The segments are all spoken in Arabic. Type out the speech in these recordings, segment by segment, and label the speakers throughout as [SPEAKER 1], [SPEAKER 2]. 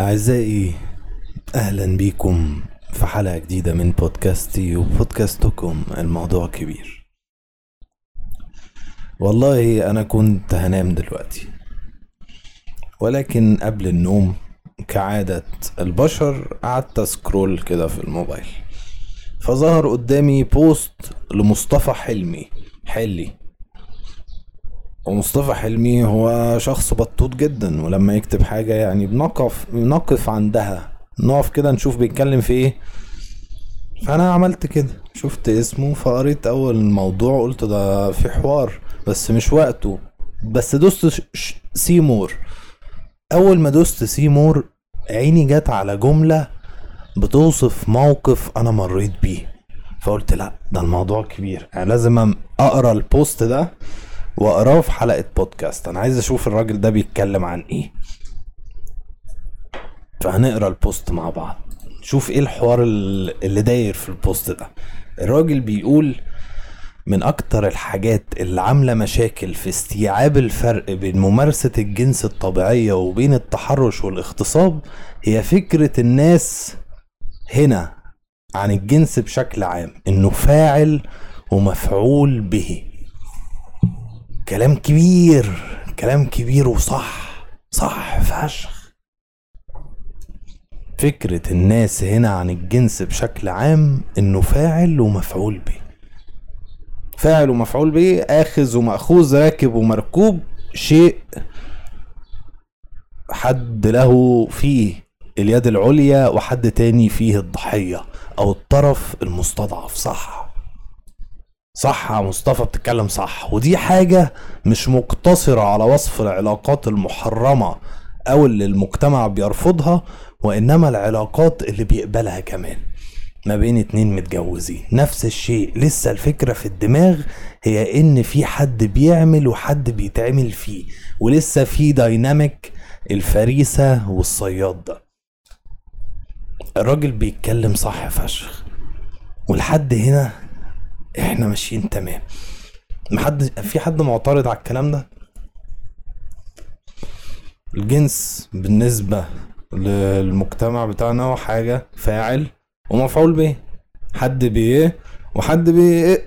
[SPEAKER 1] أعزائي أهلا بيكم في حلقة جديدة من بودكاستي وبودكاستكم الموضوع كبير. والله أنا كنت هنام دلوقتي ولكن قبل النوم كعادة البشر قعدت سكرول كده في الموبايل فظهر قدامي بوست لمصطفى حلمي حلي. ومصطفى حلمي هو شخص بطوط جدا ولما يكتب حاجة يعني بنقف بنقف عندها. نقف كده نشوف بيتكلم في إيه. فأنا عملت كده. شفت اسمه فقريت أول موضوع قلت ده في حوار بس مش وقته. بس دوست see more. أول ما دوست see more عيني جت على جملة بتوصف موقف أنا مريت بيه. فقلت لا ده الموضوع كبير. يعني لازم أقرأ ال post ده. واقراه في حلقة بودكاست. أنا عايز أشوف الراجل ده بيتكلم عن إيه. فهنقرأ ال post مع بعض. شوف إيه الحوار ال- اللي داير في ال post ده. الراجل بيقول من أكتر الحاجات اللي عاملة مشاكل في استيعاب الفرق بين ممارسة الجنس الطبيعية وبين التحرش والاغتصاب هي فكرة الناس هنا عن الجنس بشكل عام إنه فاعل ومفعول به. كلام كبير كلام كبير وصح صح فشخ. فكرة الناس هنا عن الجنس بشكل عام إنه فاعل ومفعول به. فاعل ومفعول به آخذ ومأخوذ راكب ومركوب شيء حد له فيه اليد العليا وحد تاني فيه الضحية أو الطرف المستضعف صح. صح يا مصطفى بتتكلم صح. ودي حاجة مش مقتصرة على وصف العلاقات المحرمة أو اللي المجتمع بيرفضها وإنما العلاقات اللي بيقبلها كمان. ما بين اتنين متجوزين. نفس الشيء لسه الفكرة في الدماغ هي إن في حد بيعمل وحد بيتعمل فيه ولسه في دايناميك الفريسة والصياد ده. الراجل بيتكلم صح فشخ. ولحد هنا إحنا ماشيين تمام. محد في حد معترض على الكلام ده؟ الجنس بالنسبة للمجتمع بتاعنا هو حاجة فاعل ومفعول به. حد بيه وحد بيه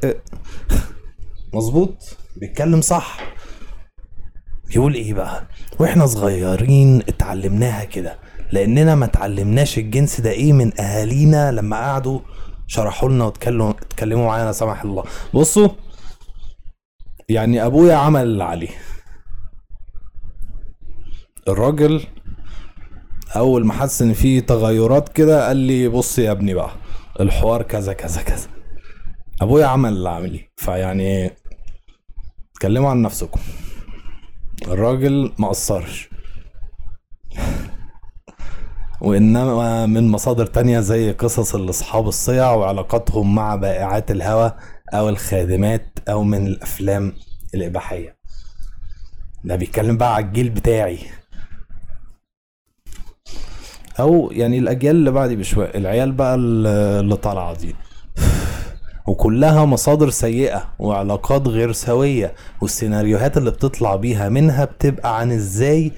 [SPEAKER 1] مظبوط؟ بيتكلم صح. بيقول إيه بقى؟ وإحنا صغيرين اتعلمناها كده. لأننا ما اتعلمناش الجنس ده إيه من أهالينا لما قعدوا شرحوا لنا واتكلموا اتكلموا معانا سمح الله. بصوا يعني أبويا عمل اللي عليه. الراجل أول ما حس ان في تغيرات كده قال لي بص يا ابني بقى الحوار كذا كذا كذا. أبويا عمل اللي عملي فيعني اتكلموا عن نفسكم. الراجل ما قصرش. وإنما من مصادر تانية زي قصص الأصحاب الصيع وعلاقاتهم مع بائعات الهوى أو الخادمات أو من الأفلام الإباحية. ده بيتكلم بقى على الجيل بتاعي. أو يعني الأجيال اللي بعدي بشوية العيال بقى اللي طالعة دي. وكلها مصادر سيئة وعلاقات غير سوية والسيناريوهات اللي بتطلع بيها منها بتبقى عن إزاي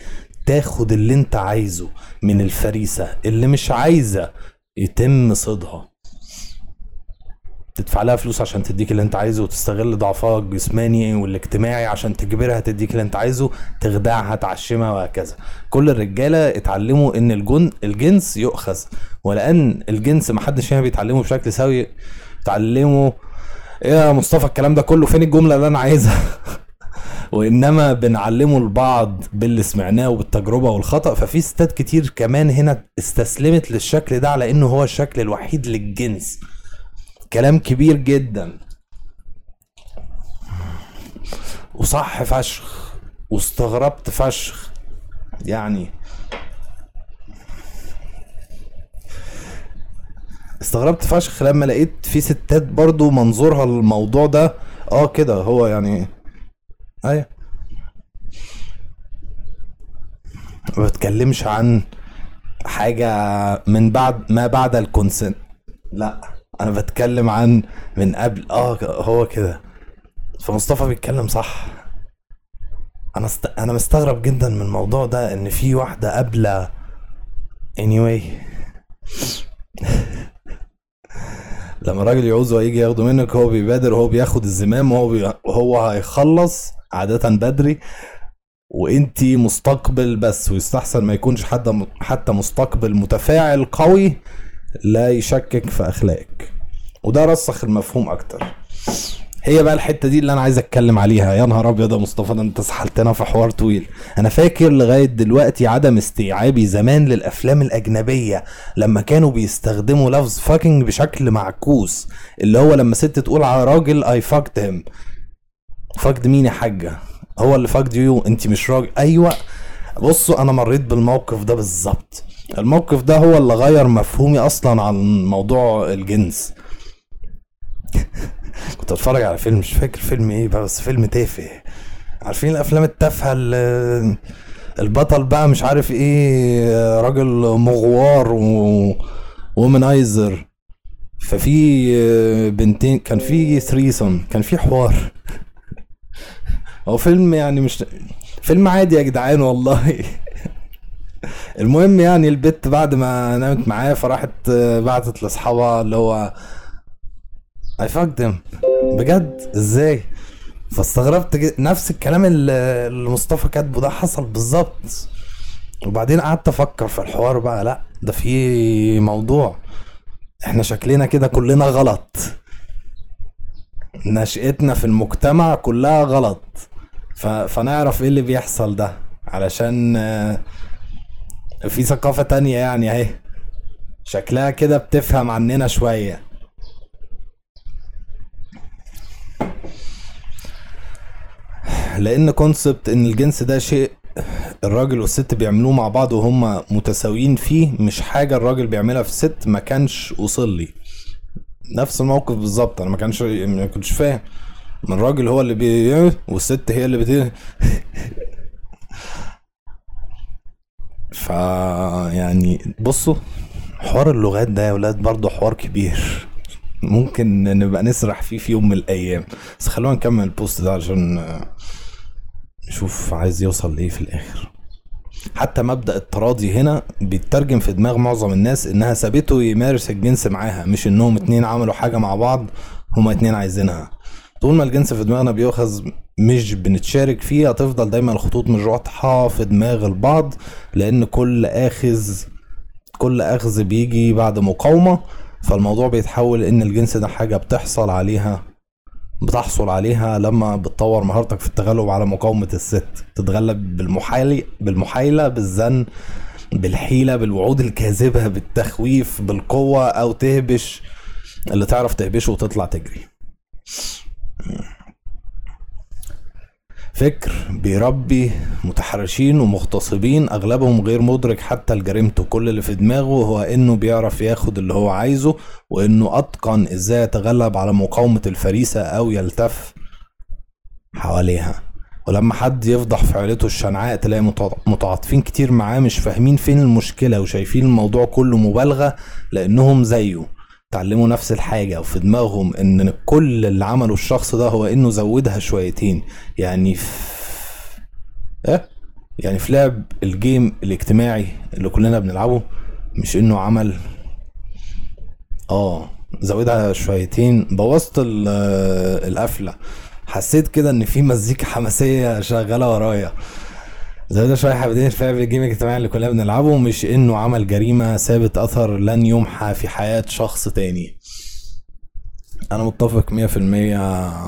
[SPEAKER 1] تاخد اللي انت عايزه من الفريسة اللي مش عايزة يتم صيدها. تدفع لها فلوس عشان تديك اللي انت عايزه وتستغل ضعفها الجسماني والاجتماعي عشان تجبرها تديك اللي انت عايزه تخدعها تعشمها وهكذا. كل الرجالة اتعلموا إن الجن الجنس يؤخذ ولأن الجنس محدش فيها بيتعلمه بشكل سوي. اتعلموا إيه يا مصطفى الكلام ده كله. فين الجملة اللي أنا عايزها؟ وإنما بنعلمه البعض باللي سمعناه وبالتجربة والخطأ ففي ستات كتير كمان هنا استسلمت للشكل ده على إنه هو الشكل الوحيد للجنس. كلام كبير جدا. وصح فشخ. واستغربت فشخ. يعني استغربت فشخ لما لقيت في ستات برضو منظورها للموضوع ده. آه كده هو يعني أيوه. ما بتكلمش عن حاجة من بعد ما بعد الكونسنت. لا أنا بتكلم عن من قبل. آه هو كده. فمصطفى بيتكلم صح. أنا است... أنا مستغرب جدا من الموضوع ده إن في واحدة قابلة. Anyway. لما الراجل يعوزه هيجي ياخده منك هو بيبادر هو بياخد الزمام وهو بي... هو هيخلص. عادة بدري وانتي مستقبل بس ويستحسن ما يكونش حد حتى مستقبل متفاعل قوي لا يشكك في أخلاقك. وده رسخ المفهوم أكتر. هي بقى الحتة دي اللي أنا عايز أتكلم عليها. يا نهار أبيض يا مصطفى ده أنت سحلتنا في حوار طويل. أنا فاكر لغاية دلوقتي عدم استيعابي زمان للأفلام الأجنبية لما كانوا بيستخدموا لفظ fucking بشكل معكوس اللي هو لما ست تقول على راجل I fucked him fucked مين يا حاجة؟ هو اللي fucked you انت مش راجل. أيوه. بصوا أنا مريت بالموقف ده بالظبط. الموقف ده هو اللي غير مفهومي أصلا عن موضوع الجنس. كنت أتفرج على فيلم مش فاكر فيلم إيه بقى بس فيلم تافه. عارفين الأفلام التافهة اللي البطل بقى مش عارف إيه راجل مغوار و womanizer. ففي بنتين كان في threesome كان في حوار. هو فيلم يعني مش فيلم عادي يا جدعان والله. المهم يعني البت بعد ما نامت معاه فراحت بعتت لاصحابها اللي هو اي فاك them بجد؟ إزاي؟ فاستغربت نفس الكلام اللي مصطفى كاتبه ده حصل بالظبط. وبعدين قعدت أفكر في الحوار بقى لأ ده في موضوع. إحنا شكلنا كده كلنا غلط. نشأتنا في المجتمع كلها غلط. فنعرف إيه اللي بيحصل ده. علشان في ثقافة تانية يعني اهي. شكلها كده بتفهم عننا شوية. لأن كونسبت إن الجنس ده شيء الراجل والست بيعملوه مع بعض وهم متساويين فيه مش حاجة الراجل بيعملها في الست ما كانش وصل لي. نفس الموقف بالظبط أنا ما كانش ما كنتش فاهم. من الراجل هو اللي بي والست هي اللي بت ف يعني بصوا حوار اللغات ده يا ولاد برضه حوار كبير. ممكن نبقى نسرح فيه في يوم من الأيام. بس خلونا نكمل البوست ده عشان نشوف عايز يوصل لإيه في الآخر. حتى مبدأ التراضي هنا بيترجم في دماغ معظم الناس إنها سابته يمارس الجنس معاها مش إنهم اتنين عملوا حاجة مع بعض هما اتنين عايزينها. طول ما الجنس في دماغنا بيؤخذ مش بنتشارك فيه هتفضل دايما الخطوط مش واضحه في دماغ البعض لأن كل اخذ كل آخذ بيجي بعد مقاومة فالموضوع بيتحول إن الجنس ده حاجة بتحصل عليها بتحصل عليها لما بتطور مهارتك في التغلب على مقاومة الست. تتغلب بالمحايلة بالمحايلة بالزن بالحيلة بالوعود الكاذبة بالتخويف بالقوة أو تهبش اللي تعرف تهبشه وتطلع تجري. فكر بيربي متحرشين ومغتصبين أغلبهم غير مدرك حتى لجريمته كل اللي في دماغه هو إنه بيعرف ياخد اللي هو عايزه وإنه أتقن إزاي يتغلب على مقاومة الفريسة أو يلتف حواليها. ولما حد يفضح في عيلته الشنعاء تلاقي متعاطفين كتير معاه مش فاهمين فين المشكلة وشايفين الموضوع كله مبالغة لأنهم زيه. اتعلموا نفس الحاجة وفي دماغهم إن كل اللي عمله الشخص ده هو إنه زودها شويتين. يعني في إيه؟ يعني في لعب الجيم الاجتماعي اللي كلنا بنلعبه مش إنه عمل آه زودها شويتين. بوظت القفلة. حسيت كده إن في مزيكا حماسية شغالة ورايا. ده شوية حابين فيها بالجيم الاجتماعي اللي كلنا بنلعبه مش إنه عمل جريمة سابت أثر لن يمحى في حياة شخص تاني. أنا متفق مية في المية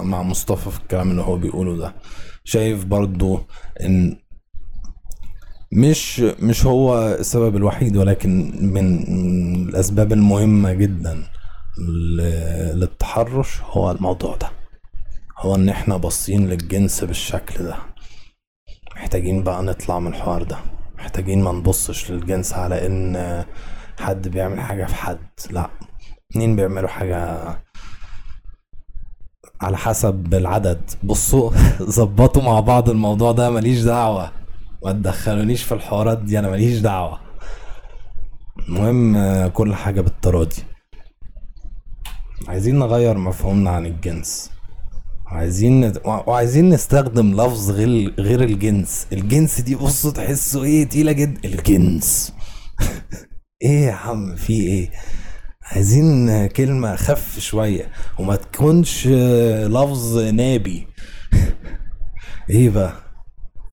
[SPEAKER 1] مع مصطفى في الكلام اللي هو بيقوله ده. شايف برضو إن مش مش هو السبب الوحيد ولكن من الأسباب المهمة جدا للتحرش هو الموضوع ده. هو إن إحنا باصين للجنس بالشكل ده. محتاجين بقى نطلع من الحوار ده. محتاجين ما نبصش للجنس على إن حد بيعمل حاجة في حد. لا اتنين بيعملوا حاجة على حسب العدد. بصوا ظبطوا مع بعض الموضوع ده ماليش دعوة. ما تدخلونيش في الحوارات دي أنا ماليش دعوة. المهم كل حاجة بالتراضي عايزين نغير مفهومنا عن الجنس. عايزين وعايزين نستخدم لفظ غير غير الجنس. الجنس دي بصوا تحسوا إيه تقيلة جدا الجنس. إيه يا عم في إيه؟ عايزين كلمة خف شوية وما تكونش لفظ نابي. إيه بقى؟